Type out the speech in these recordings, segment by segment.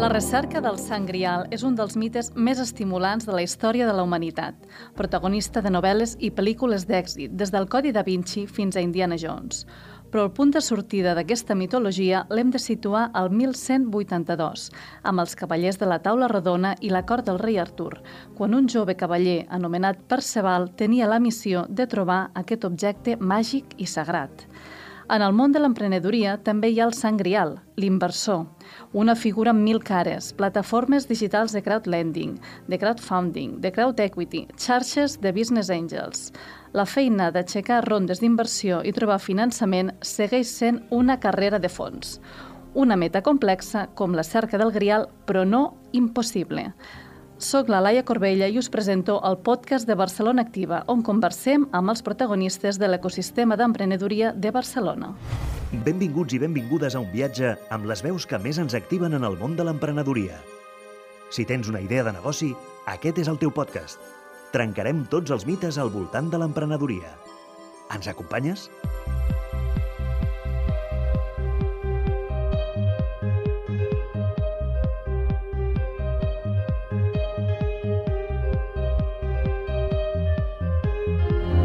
La recerca del Sant Grial és un dels mites més estimulants de la història de la humanitat, protagonista de novel·les i pel·lícules d'èxit, des del Codi da Vinci fins a Indiana Jones. Però el punt de sortida d'aquesta mitologia l'hem de situar al 1182, amb els cavallers de la taula rodona i la cort del rei Artur, quan un jove cavaller anomenat Perceval tenia la missió de trobar aquest objecte màgic i sagrat. En el món de l'emprenedoria també hi ha el Sant Grial, l'inversor, una figura amb mil cares, plataformes digitals de crowdlending, de crowdfunding, de crowd equity, xarxes de business angels. La feina d'aixecar rondes d'inversió i trobar finançament segueix sent una carrera de fons. Una meta complexa com la cerca del Grial, però no impossible. Soc la Laia Corbella i us presento el podcast de Barcelona Activa, on conversem amb els protagonistes de l'ecosistema d'emprenedoria de Barcelona. Benvinguts i benvingudes a un viatge amb les veus que més ens activen en el món de l'emprenedoria. Si tens una idea de negoci, aquest és el teu podcast. Trencarem tots els mites al voltant de l'emprenedoria. Ens acompanyes?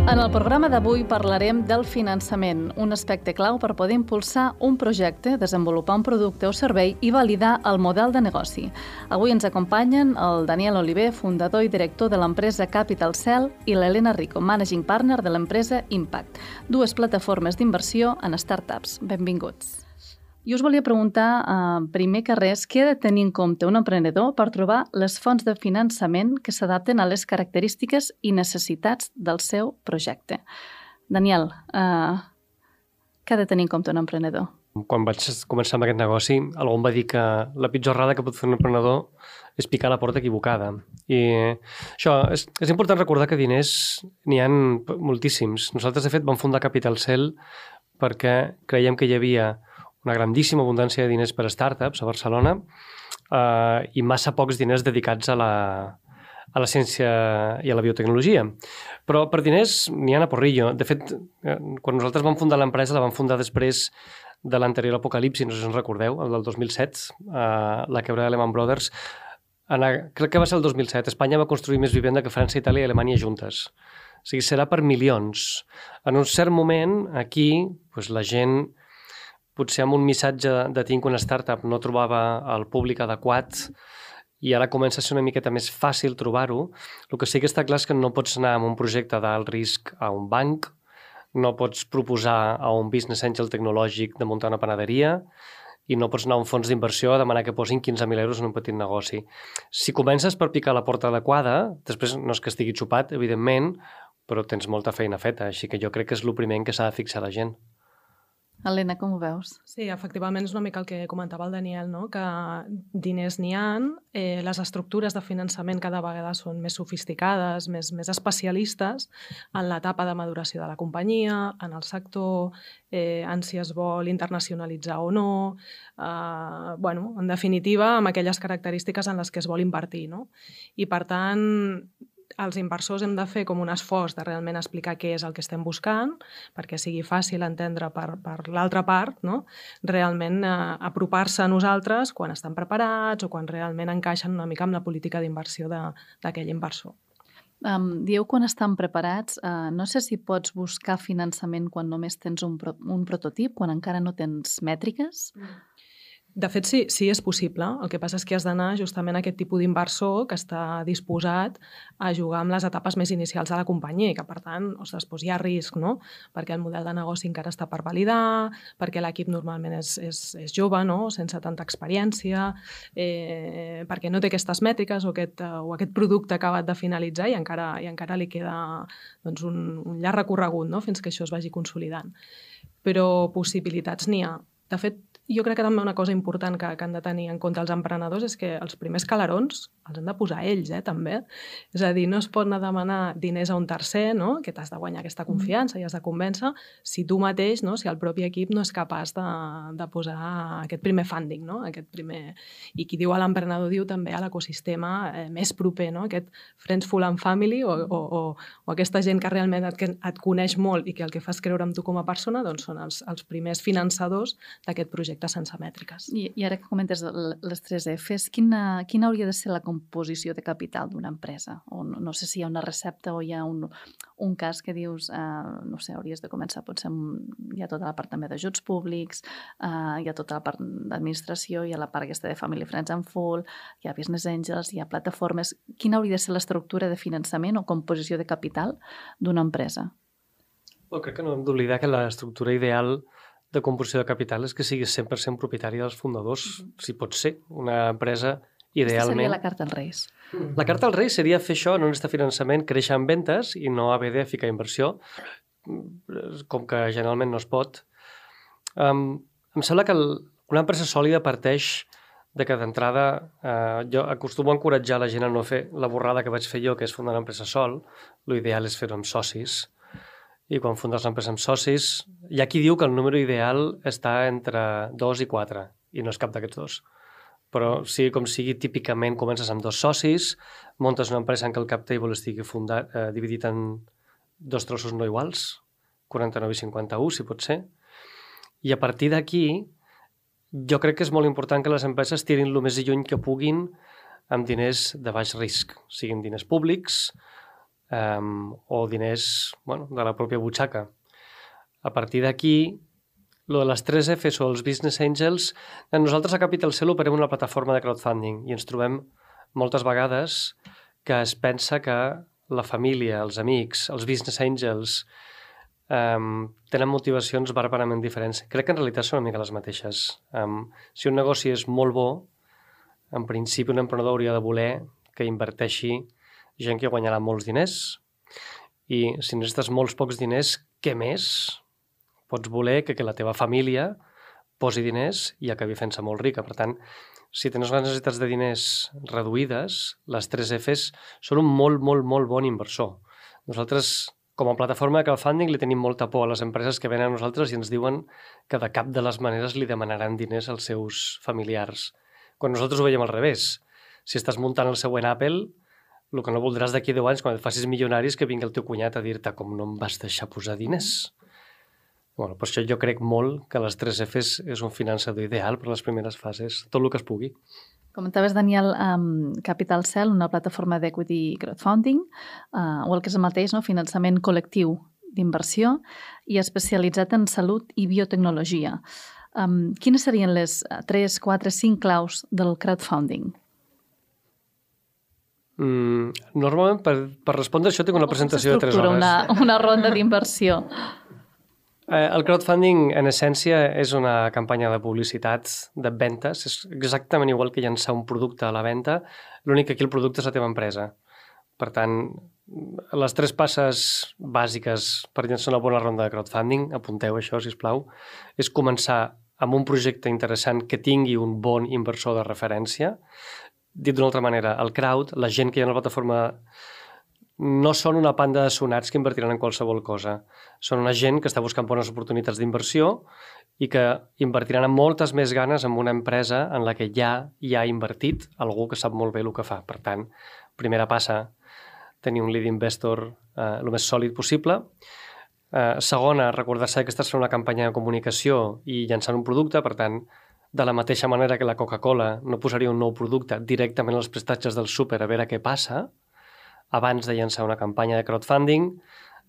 En el programa d'avui parlarem del finançament, un aspecte clau per poder impulsar un projecte, desenvolupar un producte o servei i validar el model de negoci. Avui ens acompanyen el Daniel Oliver, fundador i director de l'empresa Capital Cell, i l'Helena Rico, managing partner de l'empresa Impact, dues plataformes d'inversió en startups. Benvinguts. I us volia preguntar, eh, primer que res, què ha de tenir en compte un emprenedor per trobar les fonts de finançament que s'adapten a les característiques i necessitats del seu projecte. Daniel, eh, què ha de tenir en compte un emprenedor? Quan vaig començar amb aquest negoci, algú em va dir que la pitjor errada que pot fer un emprenedor és picar la porta equivocada. I això, és, és important recordar que diners n'hi han moltíssims. Nosaltres, de fet, vam fundar Capital Cell perquè creiem que hi havia una grandíssima abundància de diners per a startups a Barcelona eh, i massa pocs diners dedicats a la, a la ciència i a la biotecnologia. Però per diners n'hi ha a porrillo. De fet, eh, quan nosaltres vam fundar l'empresa, la vam fundar després de l'anterior apocalipsi, no sé si us recordeu, el del 2007, eh, la quebra de Lehman Brothers. En, crec que va ser el 2007. Espanya va construir més vivenda que França, Itàlia i Alemanya juntes. O sigui, serà per milions. En un cert moment, aquí, doncs, la gent potser amb un missatge de tinc una startup no trobava el públic adequat i ara comença a ser una miqueta més fàcil trobar-ho. El que sí que està clar és que no pots anar amb un projecte d'alt risc a un banc, no pots proposar a un business angel tecnològic de muntar una panaderia i no pots anar a un fons d'inversió a demanar que posin 15.000 euros en un petit negoci. Si comences per picar la porta adequada, després no és que estigui xupat, evidentment, però tens molta feina feta, així que jo crec que és el primer en què s'ha de fixar la gent. Helena, com ho veus? Sí, efectivament és una mica el que comentava el Daniel, no? que diners n'hi ha, eh, les estructures de finançament cada vegada són més sofisticades, més, més especialistes en l'etapa de maduració de la companyia, en el sector, eh, en si es vol internacionalitzar o no, eh, bueno, en definitiva, amb aquelles característiques en les que es vol invertir. No? I, per tant, els inversors hem de fer com un esforç de realment explicar què és el que estem buscant, perquè sigui fàcil entendre per, per l'altra part, no? realment eh, apropar-se a nosaltres quan estan preparats o quan realment encaixen una mica amb la política d'inversió d'aquell inversor. Um, dieu quan estan preparats, uh, no sé si pots buscar finançament quan només tens un, pro un prototip, quan encara no tens mètriques? Mm de fet, sí, sí és possible. El que passa és que has d'anar justament a aquest tipus d'inversor que està disposat a jugar amb les etapes més inicials de la companyia i que, per tant, ostres, doncs hi ha risc, no? Perquè el model de negoci encara està per validar, perquè l'equip normalment és, és, és jove, no? sense tanta experiència, eh, perquè no té aquestes mètriques o aquest, o aquest producte acabat de finalitzar i encara, i encara li queda doncs, un, un llarg recorregut no? fins que això es vagi consolidant. Però possibilitats n'hi ha. De fet, jo crec que també una cosa important que, que han de tenir en compte els emprenedors és que els primers calarons els han de posar ells, eh, també. És a dir, no es pot anar a demanar diners a un tercer, no?, que t'has de guanyar aquesta mm. confiança i has de convèncer, si tu mateix, no?, si el propi equip no és capaç de, de posar aquest primer funding, no?, aquest primer... I qui diu a l'emprenedor diu també a l'ecosistema eh, més proper, no?, aquest Friends Full and Family o, o, o, o aquesta gent que realment et, et coneix molt i que el que fas creure amb tu com a persona doncs són els, els primers finançadors d'aquest projecte projectes sense mètriques. I, I ara que comentes les tres Fs, quina, quina hauria de ser la composició de capital d'una empresa? O no, no sé si hi ha una recepta o hi ha un, un cas que dius, uh, no sé, hauries de començar, potser hi ha tota la part també d'ajuts públics, uh, hi ha tota la part d'administració, hi ha la part aquesta de Family Friends and Full, hi ha Business Angels, hi ha plataformes. Quina hauria de ser l'estructura de finançament o composició de capital d'una empresa? Well, crec que no hem d'oblidar que l'estructura ideal de composició de capital és que siguis 100% propietari dels fundadors, mm -hmm. si pot ser. Una empresa idealment... Aquesta seria la carta als Reis. La carta als Reis seria fer això, no necessitar finançament, créixer en ventes i no haver de ficar inversió, com que generalment no es pot. Um, em sembla que el, una empresa sòlida parteix de que d'entrada eh, jo acostumo a encoratjar la gent a no fer la borrada que vaig fer jo, que és fundar una empresa sol. L'ideal és fer-ho amb socis i quan fundes l'empresa amb socis, hi ha qui diu que el número ideal està entre 2 i 4, i no és cap d'aquests dos. Però sigui com sigui, típicament comences amb dos socis, montes una empresa en què el cap table estigui fundat, eh, dividit en dos trossos no iguals, 49 i 51, si pot ser, i a partir d'aquí jo crec que és molt important que les empreses tirin el més lluny que puguin amb diners de baix risc, siguin diners públics, um, o diners bueno, de la pròpia butxaca. A partir d'aquí, lo de les 3 Fs o els Business Angels, nosaltres a Capital Cell operem una plataforma de crowdfunding i ens trobem moltes vegades que es pensa que la família, els amics, els Business Angels um, tenen motivacions barbarament diferents. Crec que en realitat són una mica les mateixes. Um, si un negoci és molt bo, en principi un emprenedor hauria de voler que inverteixi gent que guanyarà molts diners i si necessites molts pocs diners, què més pots voler que, que la teva família posi diners i acabi fent-se molt rica. Per tant, si tens unes necessitats de diners reduïdes, les 3 Fs són un molt, molt, molt bon inversor. Nosaltres, com a plataforma de crowdfunding, li tenim molta por a les empreses que venen a nosaltres i ens diuen que de cap de les maneres li demanaran diners als seus familiars. Quan nosaltres ho veiem al revés. Si estàs muntant el següent Apple, el que no voldràs d'aquí 10 anys, quan et facis milionaris, que vingui el teu cunyat a dir-te com no em vas deixar posar diners. Bueno, per això jo crec molt que les 3 Fs és un finançador ideal per les primeres fases, tot el que es pugui. Comentaves, Daniel, um, Capital Cell, una plataforma d'equity crowdfunding, uh, o el que és el mateix, no? finançament col·lectiu d'inversió i especialitzat en salut i biotecnologia. Um, quines serien les 3, 4, 5 claus del crowdfunding? Mm, normalment, per, per respondre això, tinc una presentació de 3 hores. Una, una ronda d'inversió. Eh, el crowdfunding, en essència, és una campanya de publicitat, de ventes. És exactament igual que llançar un producte a la venda, l'únic que aquí el producte és la teva empresa. Per tant, les tres passes bàsiques per llançar una bona ronda de crowdfunding, apunteu això, si us plau, és començar amb un projecte interessant que tingui un bon inversor de referència, dit d'una altra manera, el crowd, la gent que hi ha a la plataforma no són una panda de sonats que invertiran en qualsevol cosa. Són una gent que està buscant bones oportunitats d'inversió i que invertiran amb moltes més ganes en una empresa en la que ja hi ha invertit algú que sap molt bé el que fa. Per tant, primera passa, tenir un lead investor eh, el més sòlid possible. Eh, segona, recordar-se que estàs fent una campanya de comunicació i llançant un producte, per tant, de la mateixa manera que la Coca-Cola no posaria un nou producte directament als prestatges del súper a veure què passa, abans de llançar una campanya de crowdfunding,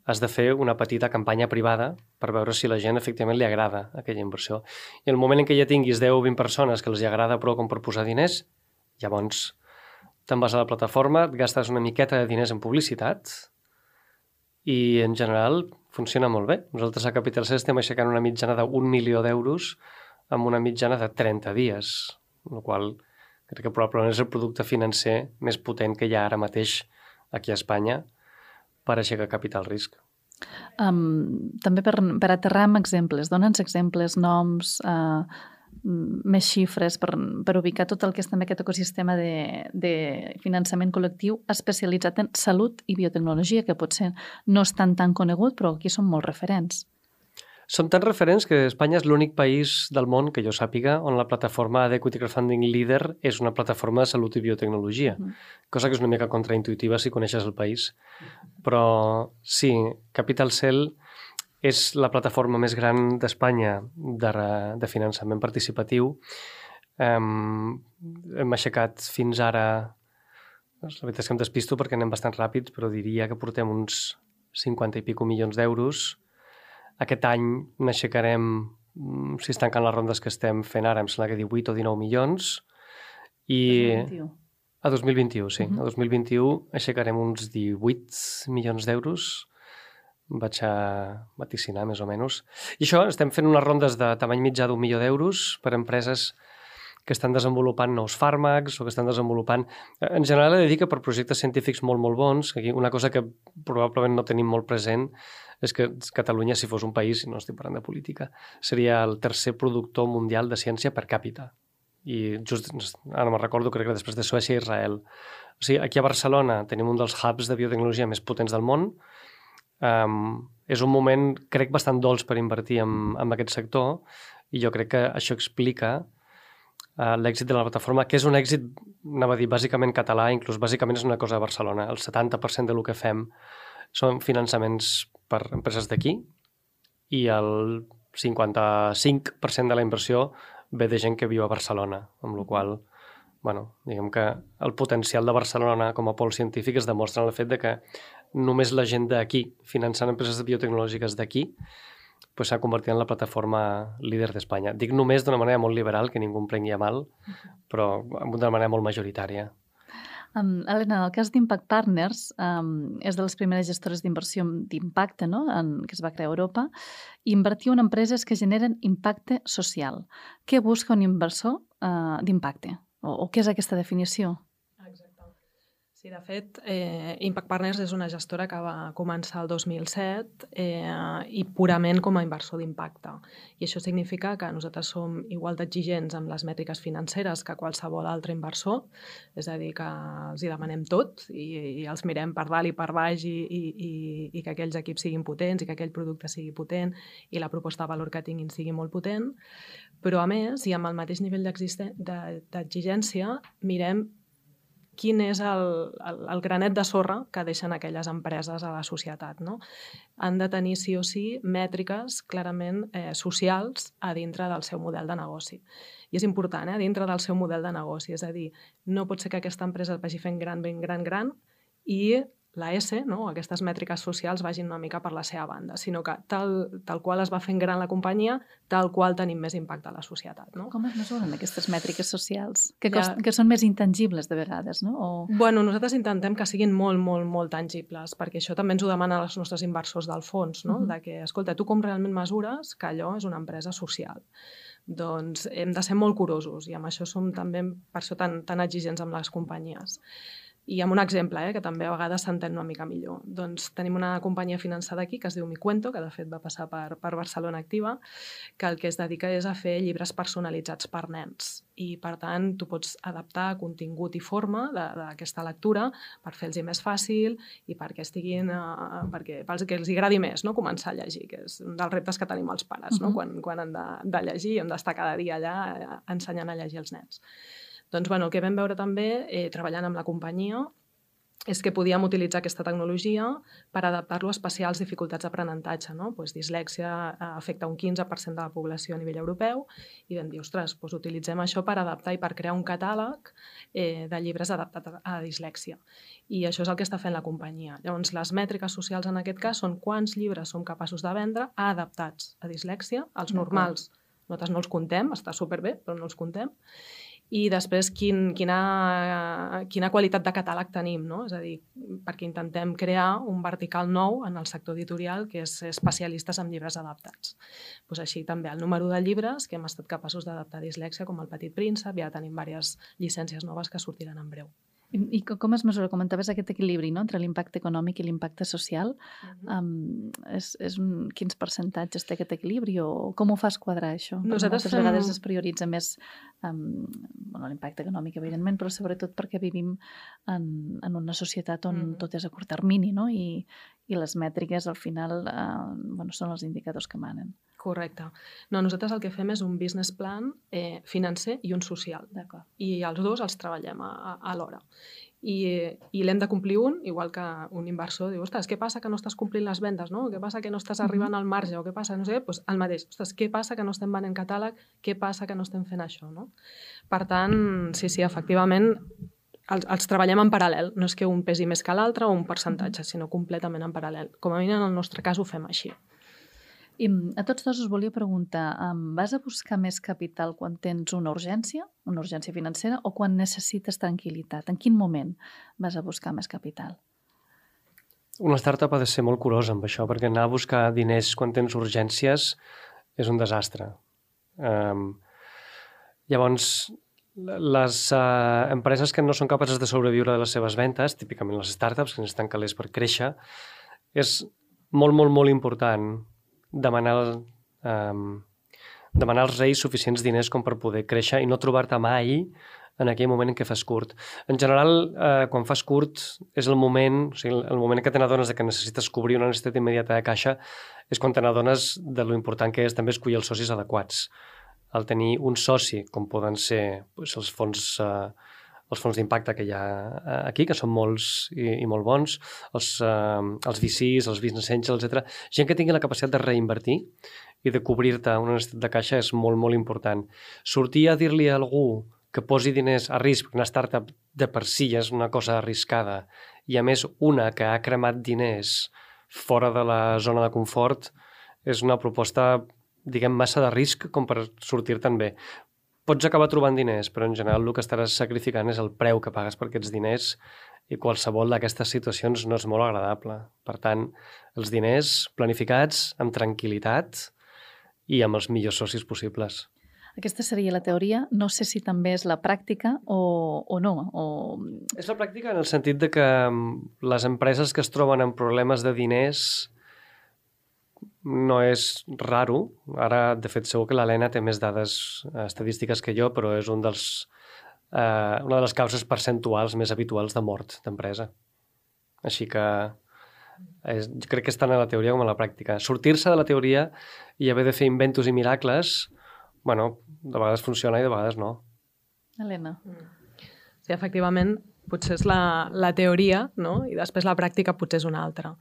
has de fer una petita campanya privada per veure si la gent efectivament li agrada aquella inversió. I el moment en què ja tinguis 10 o 20 persones que els hi agrada prou com per posar diners, llavors te'n vas a la plataforma, et gastes una miqueta de diners en publicitat i en general funciona molt bé. Nosaltres a Capital C estem aixecant una mitjana d'un milió d'euros amb una mitjana de 30 dies, el qual crec que probablement és el producte financer més potent que hi ha ara mateix aquí a Espanya per aixecar capital risc. Um, també per, per aterrar amb exemples, dona'ns exemples, noms, uh, més xifres per, per ubicar tot el que és també aquest ecosistema de, de finançament col·lectiu especialitzat en salut i biotecnologia, que potser no és tan tan conegut, però aquí són molt referents. Som tan referents que Espanya és l'únic país del món que jo sàpiga on la plataforma d'Equity Crowdfunding Leader és una plataforma de salut i biotecnologia, mm. cosa que és una mica contraintuitiva si coneixes el país. Però sí, Capital Cell és la plataforma més gran d'Espanya de, de finançament participatiu. Um, hem aixecat fins ara... La veritat és que em despisto perquè anem bastant ràpids, però diria que portem uns 50 i pico milions d'euros. Aquest any n'aixecarem, mm, si es tanquen les rondes que estem fent ara, em sembla que 18 o 19 milions. I... 2021. A 2021, sí. Uh -huh. A 2021 aixecarem uns 18 milions d'euros vaig a vaticinar, més o menys. I això, estem fent unes rondes de tamany mitjà d'un milió d'euros per empreses que estan desenvolupant nous fàrmacs o que estan desenvolupant... En general, he de dir que per projectes científics molt, molt bons, aquí una cosa que probablement no tenim molt present és que Catalunya, si fos un país, no estic parlant de política, seria el tercer productor mundial de ciència per càpita. I just, ara me'n recordo, crec que després de Suècia i Israel. O sigui, aquí a Barcelona tenim un dels hubs de biotecnologia més potents del món. Um, és un moment, crec, bastant dolç per invertir en, en aquest sector i jo crec que això explica l'èxit de la plataforma, que és un èxit, anava a dir, bàsicament català, inclús bàsicament és una cosa de Barcelona. El 70% de lo que fem són finançaments per empreses d'aquí i el 55% de la inversió ve de gent que viu a Barcelona, amb la qual bueno, diguem que el potencial de Barcelona com a pol científic es demostra en el fet de que només la gent d'aquí, finançant empreses biotecnològiques d'aquí, pues, s'ha convertit en la plataforma líder d'Espanya. Dic només d'una manera molt liberal, que ningú em prengui a mal, però d'una manera molt majoritària. Um, Helena, en el cas d'Impact Partners, um, és de les primeres gestores d'inversió d'impacte no? en, que es va crear a Europa, i invertiu en empreses que generen impacte social. Què busca un inversor uh, d'impacte? O, o què és aquesta definició? Sí, de fet, eh, Impact Partners és una gestora que va començar el 2007 eh, i purament com a inversor d'impacte. I això significa que nosaltres som igual d'exigents amb les mètriques financeres que qualsevol altre inversor, és a dir, que els hi demanem tot i, i els mirem per dalt i per baix i, i, i, i que aquells equips siguin potents i que aquell producte sigui potent i la proposta de valor que tinguin sigui molt potent, però a més, i amb el mateix nivell d'exigència, mirem quin és el, el, el granet de sorra que deixen aquelles empreses a la societat. No? Han de tenir sí o sí mètriques clarament eh, socials a dintre del seu model de negoci. I és important, eh, dintre del seu model de negoci. És a dir, no pot ser que aquesta empresa vagi fent gran, ben gran, gran i la S, no? aquestes mètriques socials vagin una mica per la seva banda, sinó que tal, tal qual es va fent gran la companyia, tal qual tenim més impacte a la societat. No? Com es mesuren aquestes mètriques socials? Que, ja... cost, que són més intangibles de vegades, no? O... Bueno, nosaltres intentem que siguin molt, molt, molt tangibles, perquè això també ens ho demanen els nostres inversors del fons, no? Uh -huh. de que, escolta, tu com realment mesures que allò és una empresa social? Doncs hem de ser molt curosos i amb això som també per això tan, tan exigents amb les companyies. I amb un exemple, eh, que també a vegades s'entén una mica millor. Doncs tenim una companyia finançada aquí que es diu Micuento, que de fet va passar per, per Barcelona Activa, que el que es dedica és a fer llibres personalitzats per nens. I, per tant, tu pots adaptar contingut i forma d'aquesta lectura per fer-los més fàcil i perquè estiguin, uh, perquè, perquè els agradi més no? començar a llegir, que és un dels reptes que tenim els pares, uh -huh. no? quan, quan han de, de llegir, hem d'estar cada dia allà eh, ensenyant a llegir els nens. Doncs bueno, el que vam veure també, eh, treballant amb la companyia, és que podíem utilitzar aquesta tecnologia per adaptar-lo a especials dificultats d'aprenentatge. No? Pues dislèxia eh, afecta un 15% de la població a nivell europeu i vam dir, ostres, doncs utilitzem això per adaptar i per crear un catàleg eh, de llibres adaptats a la dislèxia. I això és el que està fent la companyia. Llavors, les mètriques socials en aquest cas són quants llibres som capaços de vendre adaptats a dislèxia. Els normals nosaltres no els contem, està superbé, però no els contem i després quin, quina, quina qualitat de catàleg tenim, no? és a dir, perquè intentem crear un vertical nou en el sector editorial que és especialistes en llibres adaptats. Pues així també el número de llibres que hem estat capaços d'adaptar a dislèxia, com el Petit Príncep, ja tenim diverses llicències noves que sortiran en breu. I, com es mesura? Comentaves aquest equilibri no? entre l'impacte econòmic i l'impacte social. Uh -huh. um, és, és un, quins percentatges té aquest equilibri o com ho fas quadrar això? Nosaltres moltes fem... vegades es prioritza més um, bueno, l'impacte econòmic, evidentment, però sobretot perquè vivim en, en una societat on uh -huh. tot és a curt termini no? I, i les mètriques al final uh, bueno, són els indicadors que manen. Correcte. No, nosaltres el que fem és un business plan eh, financer i un social. I els dos els treballem a, a, l'hora. i, i l'hem de complir un, igual que un inversor diu, ostres, què passa que no estàs complint les vendes, no? Què passa que no estàs arribant al marge, o què passa, no sé, doncs el mateix, ostres, què passa que no estem venent catàleg, què passa que no estem fent això, no? Per tant, sí, sí, efectivament, els, els treballem en paral·lel, no és que un pesi més que l'altre o un percentatge, sinó completament en paral·lel. Com a mínim, en el nostre cas ho fem així. I a tots dos us volia preguntar, vas a buscar més capital quan tens una urgència, una urgència financera, o quan necessites tranquil·litat? En quin moment vas a buscar més capital? Una startup ha de ser molt curosa amb això, perquè anar a buscar diners quan tens urgències és un desastre. Um, llavors, les uh, empreses que no són capaces de sobreviure de les seves ventes, típicament les startups, que necessiten calés per créixer, és molt, molt, molt important demanar, um, demanar als reis suficients diners com per poder créixer i no trobar-te mai en aquell moment en què fas curt. En general, eh, quan fas curt, és el moment, o sigui, el moment te n'adones que necessites cobrir una necessitat immediata de caixa és quan te n'adones de lo important que és també escollir els socis adequats. El tenir un soci, com poden ser doncs, els fons eh, els fons d'impacte que hi ha eh, aquí, que són molts i, i molt bons, els, eh, els VCs, els business angels, etc. Gent que tingui la capacitat de reinvertir i de cobrir-te una necessitat de caixa és molt, molt important. Sortir a dir-li a algú que posi diners a risc, una startup de per si és una cosa arriscada, i a més una que ha cremat diners fora de la zona de confort, és una proposta diguem, massa de risc com per sortir-te'n bé pots acabar trobant diners, però en general el que estaràs sacrificant és el preu que pagues per aquests diners i qualsevol d'aquestes situacions no és molt agradable. Per tant, els diners planificats amb tranquil·litat i amb els millors socis possibles. Aquesta seria la teoria. No sé si també és la pràctica o, o no. O... És la pràctica en el sentit de que mm, les empreses que es troben amb problemes de diners no és raro. Ara, de fet, segur que l'Helena té més dades eh, estadístiques que jo, però és un dels, eh, una de les causes percentuals més habituals de mort d'empresa. Així que és, jo crec que és tant a la teoria com a la pràctica. Sortir-se de la teoria i haver de fer inventos i miracles, bueno, de vegades funciona i de vegades no. Helena. Sí, efectivament, potser és la, la teoria no? i després la pràctica potser és una altra.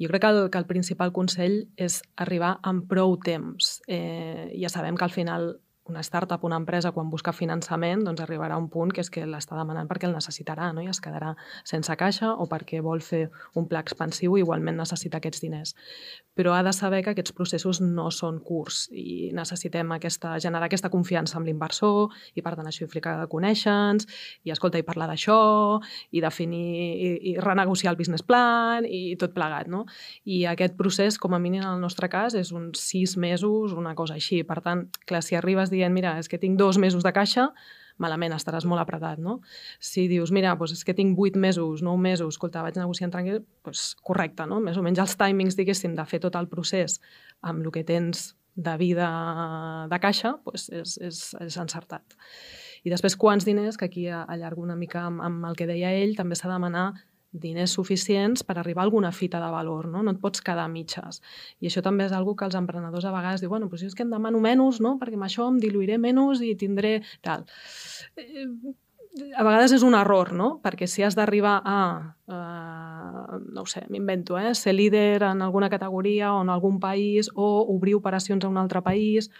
Jo crec que el, que el principal consell és arribar amb prou temps. Eh, ja sabem que al final una startup, una empresa, quan busca finançament, doncs arribarà un punt que és que l'està demanant perquè el necessitarà no? i es quedarà sense caixa o perquè vol fer un pla expansiu i igualment necessita aquests diners. Però ha de saber que aquests processos no són curts i necessitem aquesta, generar aquesta confiança amb l'inversor i per tant això implica conèixer-nos i escolta i parlar d'això i definir i, i renegociar el business plan i tot plegat. No? I aquest procés, com a mínim en el nostre cas, és uns sis mesos, una cosa així. Per tant, clar, si arribes dient, mira, és que tinc dos mesos de caixa, malament, estaràs molt apretat, no? Si dius, mira, doncs és que tinc vuit mesos, nou mesos, escolta, vaig negociant tranquil, doncs correcte, no? Més o menys els timings, diguéssim, de fer tot el procés amb el que tens de vida de caixa, doncs és, és, és encertat. I després, quants diners, que aquí allargo una mica amb, amb el que deia ell, també s'ha de demanar diners suficients per arribar a alguna fita de valor, no? No et pots quedar a mitges. I això també és algo que els emprenedors a vegades diuen, bueno, però si és que em demano menys, no? Perquè amb això em diluiré menys i tindré tal. Eh, a vegades és un error, no? Perquè si has d'arribar a, eh, no ho sé, m'invento, eh? ser líder en alguna categoria o en algun país o obrir operacions a un altre país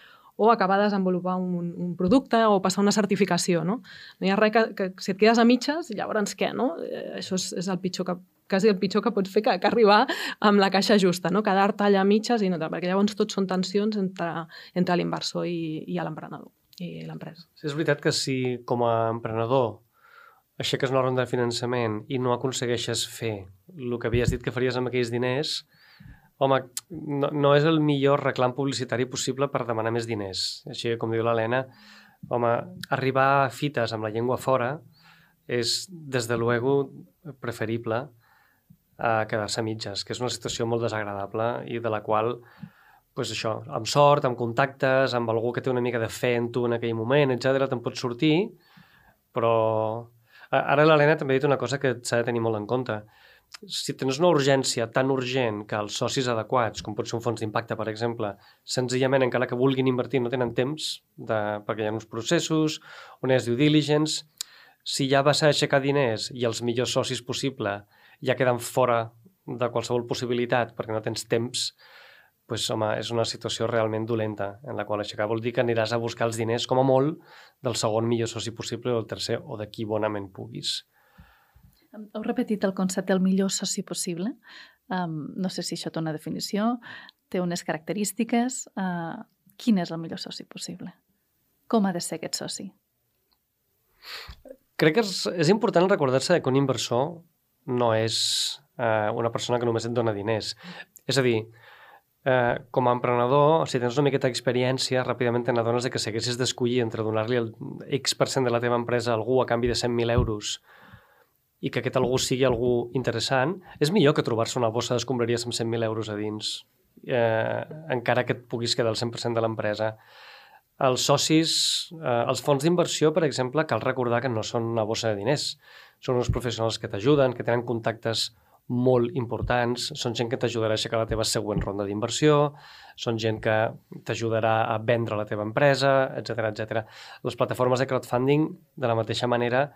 o acabar de desenvolupar un, un producte o passar una certificació, no? No hi ha res que, que si et quedes a mitges, llavors què, no? Eh, això és, és el pitjor que, quasi el pitjor que pots fer que, que arribar amb la caixa justa, no? Quedar-te allà a mitges i no, perquè llavors tot són tensions entre, entre l'inversor i, i l'emprenedor i l'empresa. Sí, és veritat que si com a emprenedor aixeques una ronda de finançament i no aconsegueixes fer el que havies dit que faries amb aquells diners, home, no, no és el millor reclam publicitari possible per demanar més diners. Així com diu l'Helena, home, arribar a fites amb la llengua fora és, des de luego, preferible a quedar-se a mitges, que és una situació molt desagradable i de la qual pues això, amb sort, amb contactes, amb algú que té una mica de fe en tu en aquell moment, etc, te'n pots sortir, però... Ara l'Helena també ha dit una cosa que s'ha de tenir molt en compte si tens una urgència tan urgent que els socis adequats, com pot ser un fons d'impacte, per exemple, senzillament, encara que vulguin invertir, no tenen temps de, perquè hi ha uns processos, on és due diligence, si ja vas a aixecar diners i els millors socis possible ja queden fora de qualsevol possibilitat perquè no tens temps, pues, home, és una situació realment dolenta en la qual aixecar vol dir que aniràs a buscar els diners com a molt del segon millor soci possible o del tercer o de qui bonament puguis. Heu repetit el concepte del millor soci possible. Um, no sé si això té una definició, té unes característiques. Uh, quin és el millor soci possible? Com ha de ser aquest soci? Crec que és, és important recordar-se que un inversor no és uh, una persona que només et dona diners. És a dir, eh, com a emprenedor, si tens una miqueta d'experiència, ràpidament te n'adones que si haguessis d'escollir entre donar-li el X% de la teva empresa a algú a canvi de 100.000 euros i que aquest algú sigui algú interessant, és millor que trobar-se una bossa d'escombraries amb 100.000 euros a dins, eh, encara que et puguis quedar el 100% de l'empresa. Els socis, eh, els fons d'inversió, per exemple, cal recordar que no són una bossa de diners. Són uns professionals que t'ajuden, que tenen contactes molt importants, són gent que t'ajudarà a aixecar la teva següent ronda d'inversió, són gent que t'ajudarà a vendre la teva empresa, etc etc. Les plataformes de crowdfunding, de la mateixa manera,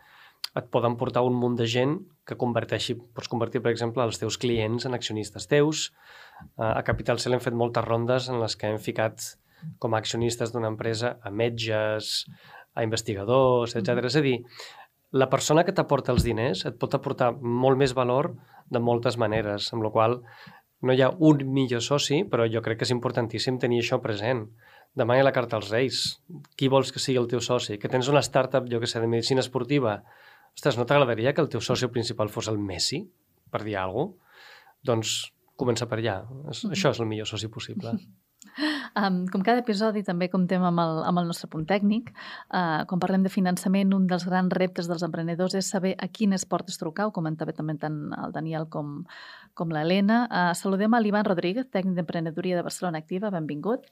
et poden portar un munt de gent que converteixi, pots convertir, per exemple, els teus clients en accionistes teus. A Capital Cell hem fet moltes rondes en les que hem ficat com a accionistes d'una empresa a metges, a investigadors, etc. Mm. És a dir, la persona que t'aporta els diners et pot aportar molt més valor de moltes maneres, amb la qual no hi ha un millor soci, però jo crec que és importantíssim tenir això present. Ha la carta als Reis. Qui vols que sigui el teu soci? Que tens una startup, jo que sé, de medicina esportiva, ostres, no t'agradaria que el teu soci principal fos el Messi, per dir alguna cosa? Doncs comença per allà. Això és el millor soci possible. Um, com cada episodi també comptem amb el, amb el nostre punt tècnic. Uh, quan parlem de finançament, un dels grans reptes dels emprenedors és saber a quines portes trucar, ho comentava també tant el Daniel com, com l'Helena. Uh, saludem a l'Ivan Rodríguez, tècnic d'emprenedoria de Barcelona Activa. Benvingut.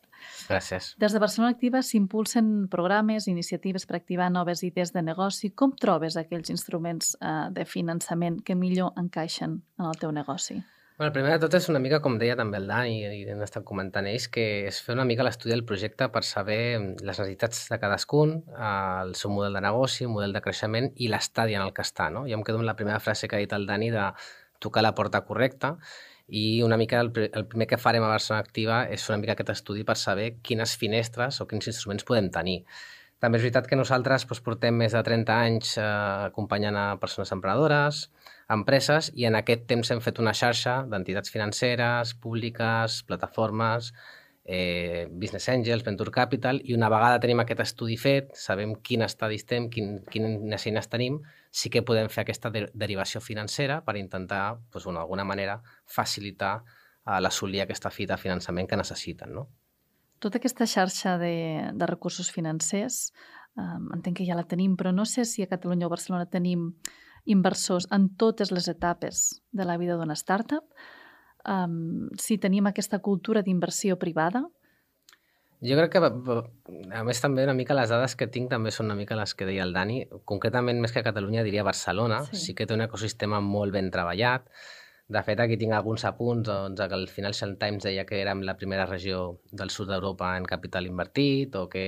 Gràcies. Des de Barcelona Activa s'impulsen programes, iniciatives per activar noves idees de negoci. Com trobes aquells instruments uh, de finançament que millor encaixen en el teu negoci? Bueno, primer de tot és una mica, com deia també el Dani i hem estat comentant ells, que és fer una mica l'estudi del projecte per saber les necessitats de cadascun, el seu model de negoci, el model de creixement i l'estadi en el que està. No? Jo em quedo amb la primera frase que ha dit el Dani de tocar la porta correcta i una mica el, el primer que farem a Barcelona Activa és fer una mica aquest estudi per saber quines finestres o quins instruments podem tenir. També és veritat que nosaltres doncs, portem més de 30 anys eh, acompanyant a persones emprenedores, empreses i en aquest temps hem fet una xarxa d'entitats financeres, públiques, plataformes, eh, Business Angels, Venture Capital, i una vegada tenim aquest estudi fet, sabem quin estadi estem, quin, quines eines tenim, sí que podem fer aquesta de derivació financera per intentar, doncs, d'alguna manera, facilitar a l'assolir aquesta fita de finançament que necessiten. No? Tota aquesta xarxa de, de recursos financers, eh, entenc que ja la tenim, però no sé si a Catalunya o Barcelona tenim inversors en totes les etapes de la vida d'una startup, um, si tenim aquesta cultura d'inversió privada? Jo crec que, a més, també una mica les dades que tinc també són una mica les que deia el Dani. Concretament, més que a Catalunya, diria Barcelona. Sí, sí que té un ecosistema molt ben treballat. De fet, aquí tinc alguns apunts doncs, que el Financial Times deia que érem la primera regió del sud d'Europa en capital invertit o que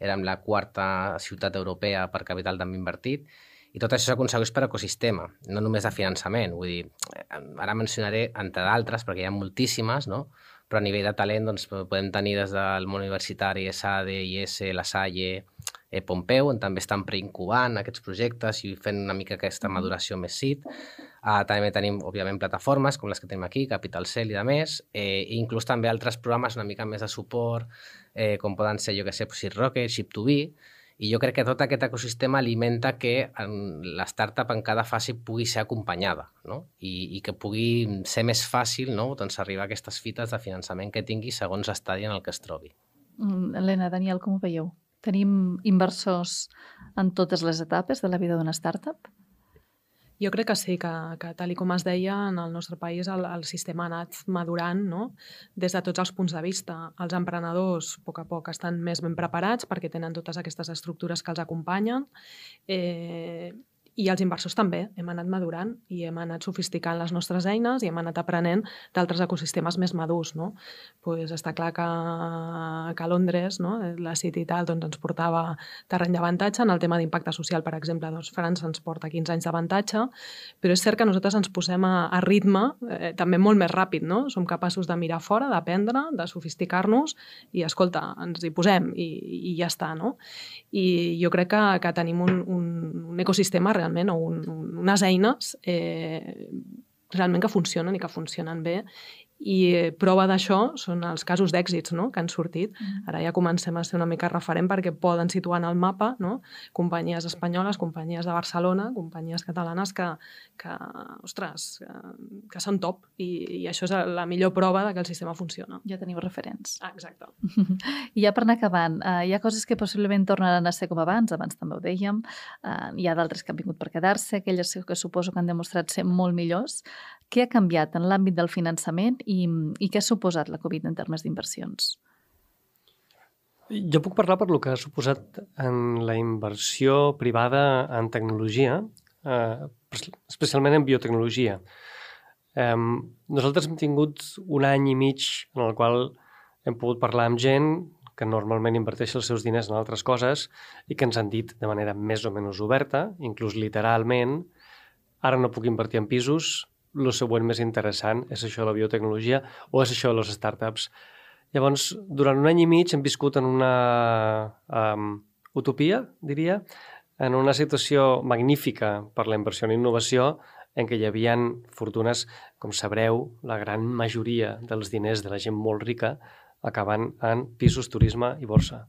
érem la quarta ciutat europea per capital també invertit i tot això s'aconsegueix per ecosistema, no només de finançament. Vull dir, ara mencionaré, entre d'altres, perquè hi ha moltíssimes, no? però a nivell de talent doncs, podem tenir des del món universitari, ESADE, IS, La Salle, eh, Pompeu, on també estan preincubant aquests projectes i fent una mica aquesta maduració més sit. Uh, també tenim, òbviament, plataformes com les que tenim aquí, Capital Cell i de més, eh, i inclús també altres programes una mica més de suport, eh, com poden ser, jo que sé, Ship Rocket, Ship2B, i jo crec que tot aquest ecosistema alimenta que la startup en cada fase pugui ser acompanyada no? I, i que pugui ser més fàcil no? doncs arribar a aquestes fites de finançament que tingui segons l'estadi en el que es trobi. Mm, Helena, Daniel, com ho veieu? Tenim inversors en totes les etapes de la vida d'una startup? Jo crec que sí, que, que tal i com es deia, en el nostre país el, el sistema ha anat madurant no? des de tots els punts de vista. Els emprenedors, a poc a poc, estan més ben preparats perquè tenen totes aquestes estructures que els acompanyen eh, I els inversors també. Hem anat madurant i hem anat sofisticant les nostres eines i hem anat aprenent d'altres ecosistemes més madurs. No? Pues està clar que, que a Londres no? la City i tal doncs, ens portava terreny d'avantatge. En el tema d'impacte social, per exemple, doncs, França ens porta 15 anys d'avantatge, però és cert que nosaltres ens posem a, a ritme eh, també molt més ràpid. No? Som capaços de mirar fora, d'aprendre, de sofisticar-nos i, escolta, ens hi posem i, i ja està. No? I jo crec que, que tenim un, un, un ecosistema realment o un, unes eines eh, realment que funcionen i que funcionen bé i eh, prova d'això són els casos d'èxits no? que han sortit. Mm. Ara ja comencem a ser una mica referent perquè poden situar en el mapa no? companyies espanyoles, companyies de Barcelona, companyies catalanes que, que ostres, que, que són top i, i això és la millor prova de que el sistema funciona. Ja teniu referents. Ah, exacte. I ja per anar acabant, uh, hi ha coses que possiblement tornaran a ser com abans, abans també ho dèiem, uh, hi ha d'altres que han vingut per quedar-se, aquelles que suposo que han demostrat ser molt millors. Què ha canviat en l'àmbit del finançament i, i què ha suposat la Covid en termes d'inversions? Jo puc parlar per lo que ha suposat en la inversió privada en tecnologia, eh, especialment en biotecnologia. Eh, nosaltres hem tingut un any i mig en el qual hem pogut parlar amb gent que normalment inverteix els seus diners en altres coses i que ens han dit de manera més o menys oberta, inclús literalment, ara no puc invertir en pisos, el següent més interessant és això de la biotecnologia o és això de les startups. Llavors, durant un any i mig hem viscut en una um, utopia, diria, en una situació magnífica per la inversió en innovació en què hi havia fortunes, com sabreu, la gran majoria dels diners de la gent molt rica acaben en pisos, turisme i borsa.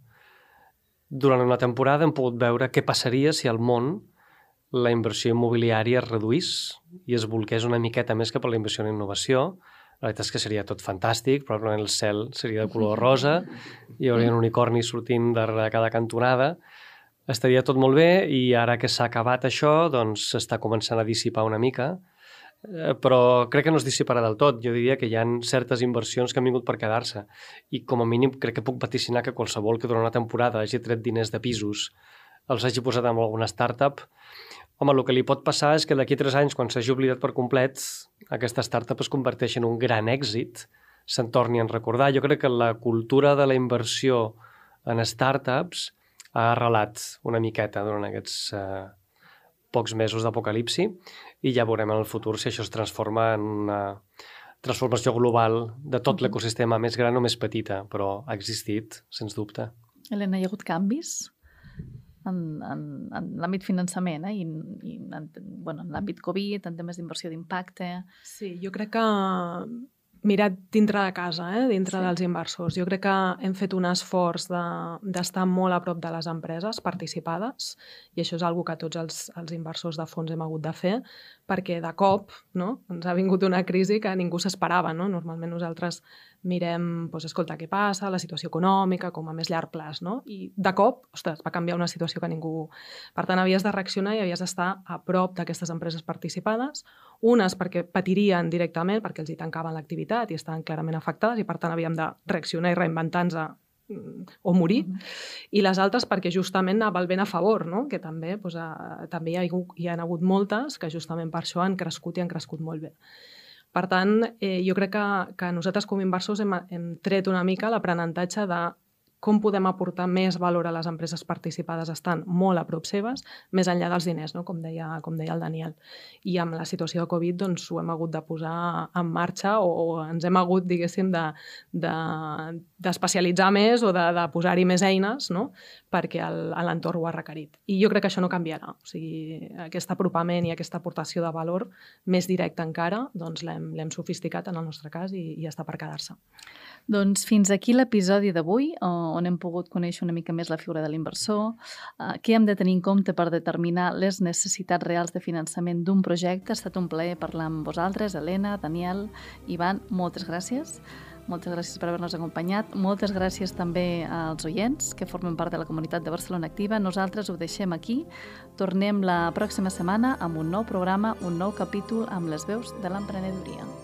Durant una temporada hem pogut veure què passaria si al món la inversió immobiliària es reduís i es volqués una miqueta més cap a la inversió en innovació. La veritat és que seria tot fantàstic, probablement el cel seria de color rosa, hi hauria un unicorni sortint darrere cada cantonada, estaria tot molt bé i ara que s'ha acabat això, doncs s'està començant a dissipar una mica, eh, però crec que no es dissiparà del tot. Jo diria que hi ha certes inversions que han vingut per quedar-se i com a mínim crec que puc vaticinar que qualsevol que durant una temporada hagi tret diners de pisos els hagi posat en alguna startup, Home, el que li pot passar és que d'aquí tres anys, quan s'hagi oblidat per complet, aquesta startup es converteix en un gran èxit, se'n torni a recordar. Jo crec que la cultura de la inversió en startups ha arrelat una miqueta durant aquests eh, pocs mesos d'apocalipsi i ja veurem en el futur si això es transforma en una transformació global de tot l'ecosistema, més gran o més petita, però ha existit, sens dubte. Helena, hi ha hagut canvis en, en, en l'àmbit finançament eh? i, i en, bueno, en l'àmbit Covid, en temes d'inversió d'impacte. Sí, jo crec que mirat dintre de casa, eh? dintre sí. dels inversors. Jo crec que hem fet un esforç d'estar de, molt a prop de les empreses participades i això és una que tots els, els inversors de fons hem hagut de fer perquè de cop no? ens ha vingut una crisi que ningú s'esperava. No? Normalment nosaltres mirem, doncs, escolta, què passa, la situació econòmica, com a més llarg plaç, no? I de cop, ostres, va canviar una situació que ningú... Per tant, havies de reaccionar i havies d'estar a prop d'aquestes empreses participades, unes perquè patirien directament, perquè els hi tancaven l'activitat i estaven clarament afectades i, per tant, havíem de reaccionar i reinventar-nos o morir, mm -hmm. i les altres perquè justament anava el vent a favor, no? que també, doncs, a, també hi ha, hi ha hagut moltes que justament per això han crescut i han crescut molt bé. Per tant, eh, jo crec que, que nosaltres com a inversors hem, hem tret una mica l'aprenentatge de com podem aportar més valor a les empreses participades estan molt a prop seves, més enllà dels diners, no? com, deia, com deia el Daniel. I amb la situació de Covid doncs, ho hem hagut de posar en marxa o, o ens hem hagut, diguéssim, d'especialitzar de, de, més o de, de posar-hi més eines no? perquè l'entorn ho ha requerit. I jo crec que això no canviarà. O sigui, aquest apropament i aquesta aportació de valor més directa encara doncs l'hem sofisticat en el nostre cas i, i està per quedar-se. Doncs fins aquí l'episodi d'avui, on hem pogut conèixer una mica més la figura de l'inversor, eh, què hem de tenir en compte per determinar les necessitats reals de finançament d'un projecte. Ha estat un plaer parlar amb vosaltres, Helena, Daniel, Ivan, moltes gràcies. Moltes gràcies per haver-nos acompanyat. Moltes gràcies també als oients que formen part de la comunitat de Barcelona Activa. Nosaltres ho deixem aquí. Tornem la pròxima setmana amb un nou programa, un nou capítol amb les veus de l'emprenedoria.